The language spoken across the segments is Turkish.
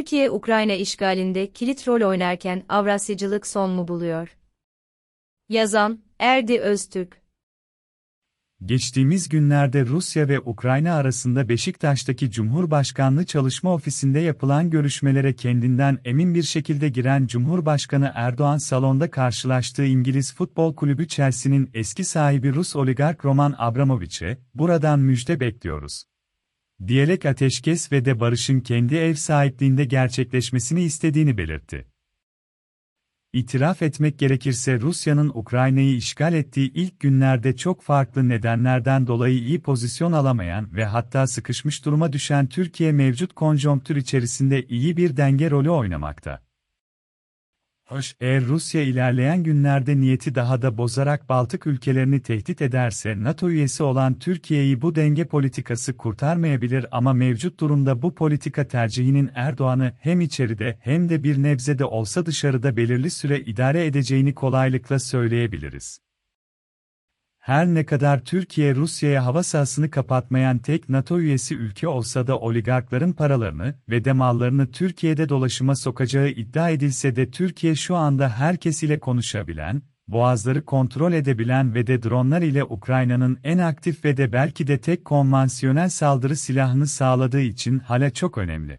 Türkiye-Ukrayna işgalinde kilit rol oynarken Avrasyacılık son mu buluyor? Yazan, Erdi Öztürk Geçtiğimiz günlerde Rusya ve Ukrayna arasında Beşiktaş'taki Cumhurbaşkanlığı Çalışma Ofisi'nde yapılan görüşmelere kendinden emin bir şekilde giren Cumhurbaşkanı Erdoğan salonda karşılaştığı İngiliz futbol kulübü Chelsea'nin eski sahibi Rus oligark Roman Abramovich'e, buradan müjde bekliyoruz. Diyerek ateşkes ve de barışın kendi ev sahipliğinde gerçekleşmesini istediğini belirtti. İtiraf etmek gerekirse Rusya'nın Ukrayna'yı işgal ettiği ilk günlerde çok farklı nedenlerden dolayı iyi pozisyon alamayan ve hatta sıkışmış duruma düşen Türkiye mevcut konjonktür içerisinde iyi bir denge rolü oynamakta. Hoş, eğer Rusya ilerleyen günlerde niyeti daha da bozarak Baltık ülkelerini tehdit ederse NATO üyesi olan Türkiye'yi bu denge politikası kurtarmayabilir ama mevcut durumda bu politika tercihinin Erdoğan'ı hem içeride hem de bir nebzede olsa dışarıda belirli süre idare edeceğini kolaylıkla söyleyebiliriz. Her ne kadar Türkiye Rusya'ya hava sahasını kapatmayan tek NATO üyesi ülke olsa da oligarkların paralarını ve de mallarını Türkiye'de dolaşıma sokacağı iddia edilse de Türkiye şu anda herkes ile konuşabilen, boğazları kontrol edebilen ve de dronlar ile Ukrayna'nın en aktif ve de belki de tek konvansiyonel saldırı silahını sağladığı için hala çok önemli.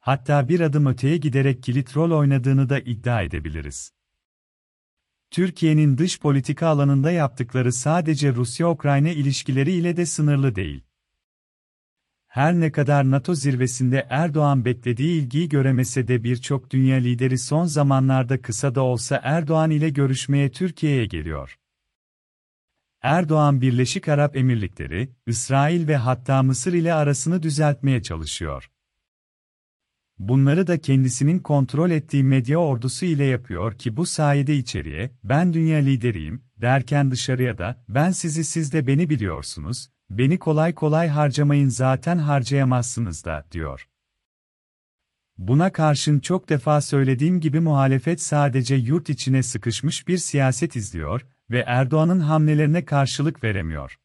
Hatta bir adım öteye giderek kilit rol oynadığını da iddia edebiliriz. Türkiye'nin dış politika alanında yaptıkları sadece Rusya-Ukrayna ilişkileri ile de sınırlı değil. Her ne kadar NATO zirvesinde Erdoğan beklediği ilgiyi göremese de birçok dünya lideri son zamanlarda kısa da olsa Erdoğan ile görüşmeye Türkiye'ye geliyor. Erdoğan Birleşik Arap Emirlikleri, İsrail ve hatta Mısır ile arasını düzeltmeye çalışıyor. Bunları da kendisinin kontrol ettiği medya ordusu ile yapıyor ki bu sayede içeriye, ben dünya lideriyim, derken dışarıya da, ben sizi siz de beni biliyorsunuz, beni kolay kolay harcamayın zaten harcayamazsınız da, diyor. Buna karşın çok defa söylediğim gibi muhalefet sadece yurt içine sıkışmış bir siyaset izliyor ve Erdoğan'ın hamlelerine karşılık veremiyor.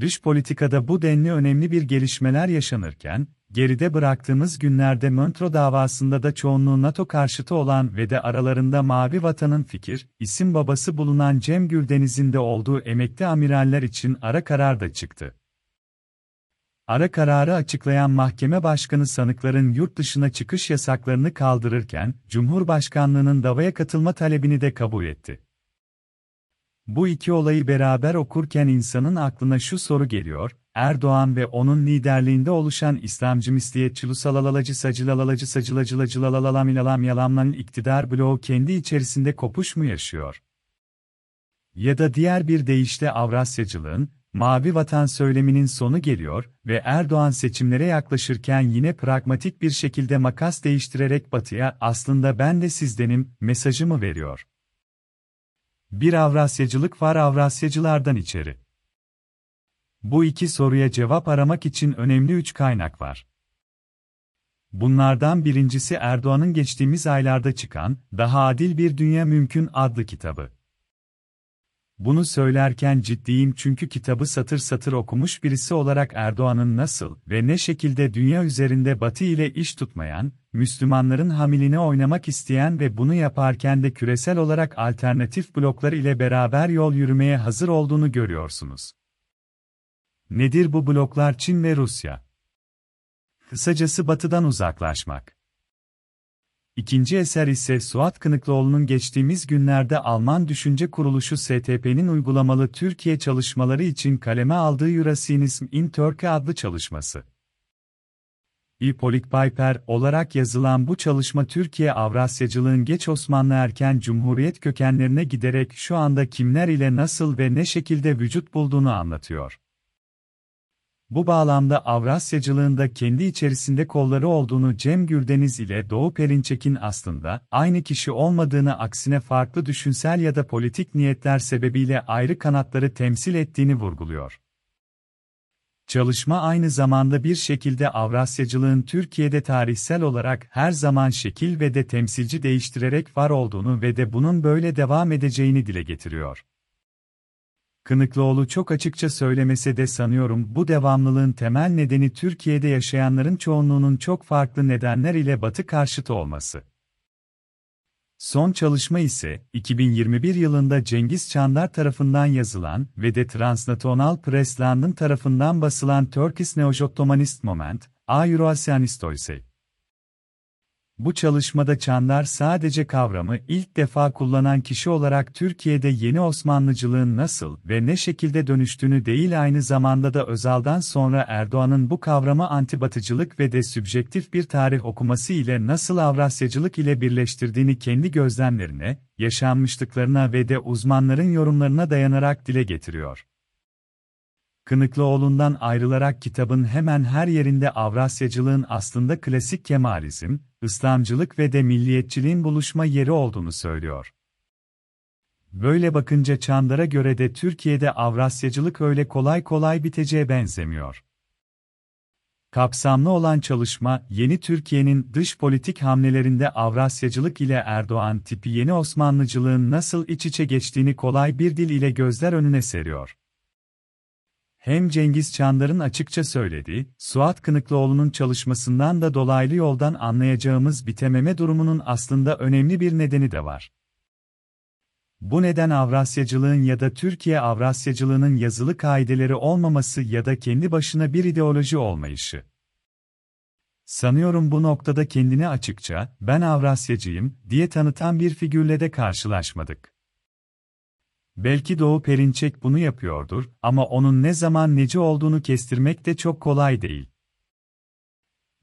Dış politikada bu denli önemli bir gelişmeler yaşanırken, geride bıraktığımız günlerde Montreux davasında da çoğunluğu NATO karşıtı olan ve de aralarında Mavi Vatan'ın fikir, isim babası bulunan Cem Güldeniz'in de olduğu emekli amiraller için ara karar da çıktı. Ara kararı açıklayan mahkeme başkanı sanıkların yurt dışına çıkış yasaklarını kaldırırken, Cumhurbaşkanlığının davaya katılma talebini de kabul etti. Bu iki olayı beraber okurken insanın aklına şu soru geliyor, Erdoğan ve onun liderliğinde oluşan İslamcı misliyetçi lusalalacı sacılalalacı sacılacılacılalalalam yalamlanın iktidar bloğu kendi içerisinde kopuş mu yaşıyor? Ya da diğer bir deyişle Avrasyacılığın, Mavi Vatan söyleminin sonu geliyor ve Erdoğan seçimlere yaklaşırken yine pragmatik bir şekilde makas değiştirerek Batı'ya aslında ben de sizdenim mesajı mı veriyor? Bir Avrasyacılık var Avrasyacılardan içeri. Bu iki soruya cevap aramak için önemli üç kaynak var. Bunlardan birincisi Erdoğan'ın geçtiğimiz aylarda çıkan Daha Adil Bir Dünya Mümkün adlı kitabı. Bunu söylerken ciddiyim çünkü kitabı satır satır okumuş birisi olarak Erdoğan'ın nasıl ve ne şekilde dünya üzerinde Batı ile iş tutmayan, Müslümanların hamiline oynamak isteyen ve bunu yaparken de küresel olarak alternatif bloklar ile beraber yol yürümeye hazır olduğunu görüyorsunuz. Nedir bu bloklar Çin ve Rusya? Kısacası Batı'dan uzaklaşmak. İkinci eser ise Suat Kınıklıoğlu'nun geçtiğimiz günlerde Alman Düşünce Kuruluşu STP'nin uygulamalı Türkiye çalışmaları için kaleme aldığı Eurasianism in Turkey adlı çalışması. İpolik Piper olarak yazılan bu çalışma Türkiye Avrasyacılığın geç Osmanlı erken Cumhuriyet kökenlerine giderek şu anda kimler ile nasıl ve ne şekilde vücut bulduğunu anlatıyor. Bu bağlamda Avrasyacılığında kendi içerisinde kolları olduğunu Cem Gürdeniz ile Doğu Perinçek'in aslında aynı kişi olmadığını aksine farklı düşünsel ya da politik niyetler sebebiyle ayrı kanatları temsil ettiğini vurguluyor. Çalışma aynı zamanda bir şekilde Avrasyacılığın Türkiye'de tarihsel olarak her zaman şekil ve de temsilci değiştirerek var olduğunu ve de bunun böyle devam edeceğini dile getiriyor. Kınıklıoğlu çok açıkça söylemese de sanıyorum bu devamlılığın temel nedeni Türkiye'de yaşayanların çoğunluğunun çok farklı nedenler ile Batı karşıtı olması. Son çalışma ise, 2021 yılında Cengiz Çandar tarafından yazılan ve de Transnational Press London tarafından basılan Turkish Neo-Ottomanist Moment, A Euroasianistoise. Bu çalışmada Çandar sadece kavramı ilk defa kullanan kişi olarak Türkiye'de yeni Osmanlıcılığın nasıl ve ne şekilde dönüştüğünü değil aynı zamanda da Özal'dan sonra Erdoğan'ın bu kavramı antibatıcılık ve de sübjektif bir tarih okuması ile nasıl Avrasyacılık ile birleştirdiğini kendi gözlemlerine, yaşanmışlıklarına ve de uzmanların yorumlarına dayanarak dile getiriyor. Kınıklıoğlu'ndan ayrılarak kitabın hemen her yerinde Avrasyacılığın aslında klasik Kemalizm, İslamcılık ve de milliyetçiliğin buluşma yeri olduğunu söylüyor. Böyle bakınca Çandar'a göre de Türkiye'de Avrasyacılık öyle kolay kolay biteceğe benzemiyor. Kapsamlı olan çalışma, yeni Türkiye'nin dış politik hamlelerinde Avrasyacılık ile Erdoğan tipi yeni Osmanlıcılığın nasıl iç içe geçtiğini kolay bir dil ile gözler önüne seriyor. Hem Cengiz Çandar'ın açıkça söylediği, Suat Kınıklıoğlu'nun çalışmasından da dolaylı yoldan anlayacağımız bitememe durumunun aslında önemli bir nedeni de var. Bu neden Avrasyacılığın ya da Türkiye Avrasyacılığının yazılı kaideleri olmaması ya da kendi başına bir ideoloji olmayışı. Sanıyorum bu noktada kendini açıkça, ben Avrasyacıyım, diye tanıtan bir figürle de karşılaşmadık. Belki Doğu Perinçek bunu yapıyordur ama onun ne zaman neci olduğunu kestirmek de çok kolay değil.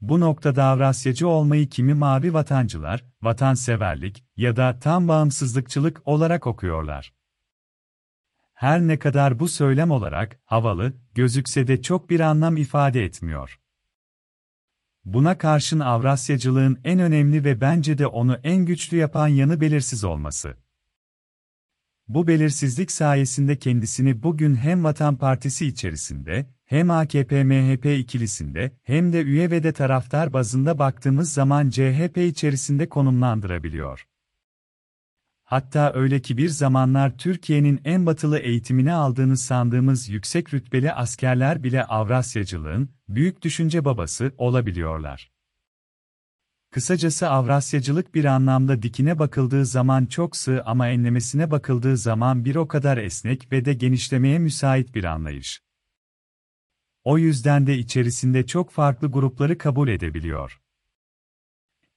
Bu noktada Avrasyacı olmayı kimi mavi vatancılar, vatanseverlik ya da tam bağımsızlıkçılık olarak okuyorlar. Her ne kadar bu söylem olarak havalı gözükse de çok bir anlam ifade etmiyor. Buna karşın Avrasyacılığın en önemli ve bence de onu en güçlü yapan yanı belirsiz olması. Bu belirsizlik sayesinde kendisini bugün hem Vatan Partisi içerisinde, hem AKP-MHP ikilisinde, hem de üye ve de taraftar bazında baktığımız zaman CHP içerisinde konumlandırabiliyor. Hatta öyle ki bir zamanlar Türkiye'nin en batılı eğitimini aldığını sandığımız yüksek rütbeli askerler bile Avrasyacılığın, büyük düşünce babası olabiliyorlar. Kısacası Avrasyacılık bir anlamda dikine bakıldığı zaman çok sığ ama enlemesine bakıldığı zaman bir o kadar esnek ve de genişlemeye müsait bir anlayış. O yüzden de içerisinde çok farklı grupları kabul edebiliyor.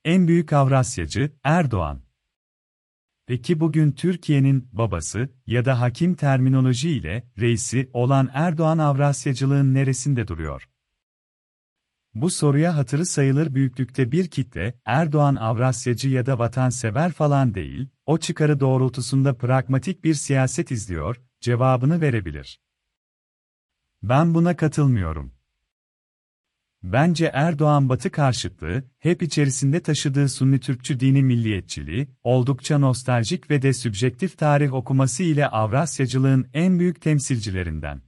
En büyük Avrasyacı, Erdoğan. Peki bugün Türkiye'nin babası ya da hakim terminoloji ile reisi olan Erdoğan Avrasyacılığın neresinde duruyor? Bu soruya hatırı sayılır büyüklükte bir kitle, Erdoğan Avrasyacı ya da vatansever falan değil, o çıkarı doğrultusunda pragmatik bir siyaset izliyor, cevabını verebilir. Ben buna katılmıyorum. Bence Erdoğan Batı karşıtlığı, hep içerisinde taşıdığı Sunni Türkçü dini milliyetçiliği, oldukça nostaljik ve de sübjektif tarih okuması ile Avrasyacılığın en büyük temsilcilerinden.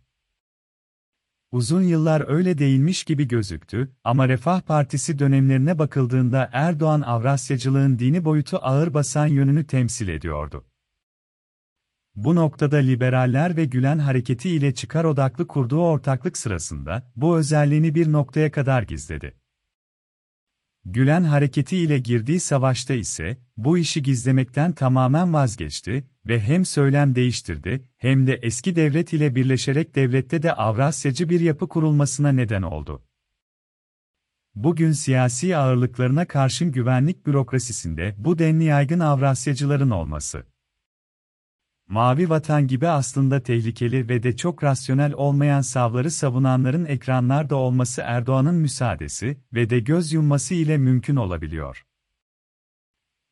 Uzun yıllar öyle değilmiş gibi gözüktü ama Refah Partisi dönemlerine bakıldığında Erdoğan Avrasyacılığın dini boyutu ağır basan yönünü temsil ediyordu. Bu noktada liberaller ve Gülen hareketi ile çıkar odaklı kurduğu ortaklık sırasında bu özelliğini bir noktaya kadar gizledi. Gülen hareketi ile girdiği savaşta ise bu işi gizlemekten tamamen vazgeçti ve hem söylem değiştirdi hem de eski devlet ile birleşerek devlette de Avrasyacı bir yapı kurulmasına neden oldu. Bugün siyasi ağırlıklarına karşın güvenlik bürokrasisinde bu denli yaygın Avrasyacıların olması Mavi vatan gibi aslında tehlikeli ve de çok rasyonel olmayan savları savunanların ekranlarda olması Erdoğan'ın müsaadesi ve de göz yumması ile mümkün olabiliyor.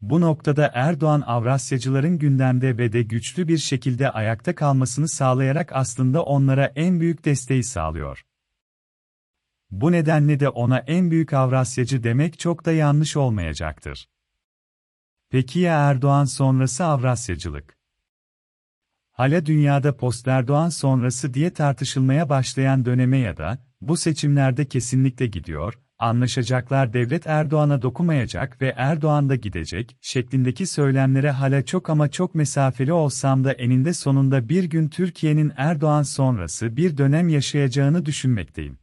Bu noktada Erdoğan Avrasyacıların gündemde ve de güçlü bir şekilde ayakta kalmasını sağlayarak aslında onlara en büyük desteği sağlıyor. Bu nedenle de ona en büyük Avrasyacı demek çok da yanlış olmayacaktır. Peki ya Erdoğan sonrası Avrasyacılık? Hala dünyada post-Erdoğan sonrası diye tartışılmaya başlayan döneme ya da, bu seçimlerde kesinlikle gidiyor, anlaşacaklar devlet Erdoğan'a dokunmayacak ve Erdoğan da gidecek, şeklindeki söylemlere hala çok ama çok mesafeli olsam da eninde sonunda bir gün Türkiye'nin Erdoğan sonrası bir dönem yaşayacağını düşünmekteyim.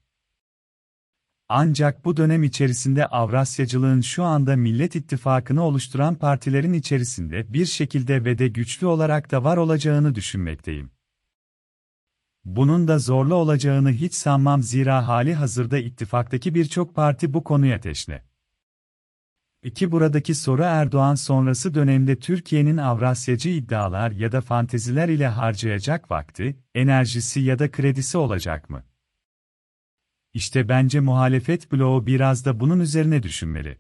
Ancak bu dönem içerisinde Avrasyacılığın şu anda Millet İttifakı'nı oluşturan partilerin içerisinde bir şekilde ve de güçlü olarak da var olacağını düşünmekteyim. Bunun da zorlu olacağını hiç sanmam zira hali hazırda ittifaktaki birçok parti bu konuya teşne. İki buradaki soru Erdoğan sonrası dönemde Türkiye'nin Avrasyacı iddialar ya da fanteziler ile harcayacak vakti, enerjisi ya da kredisi olacak mı? İşte bence muhalefet bloğu biraz da bunun üzerine düşünmeli.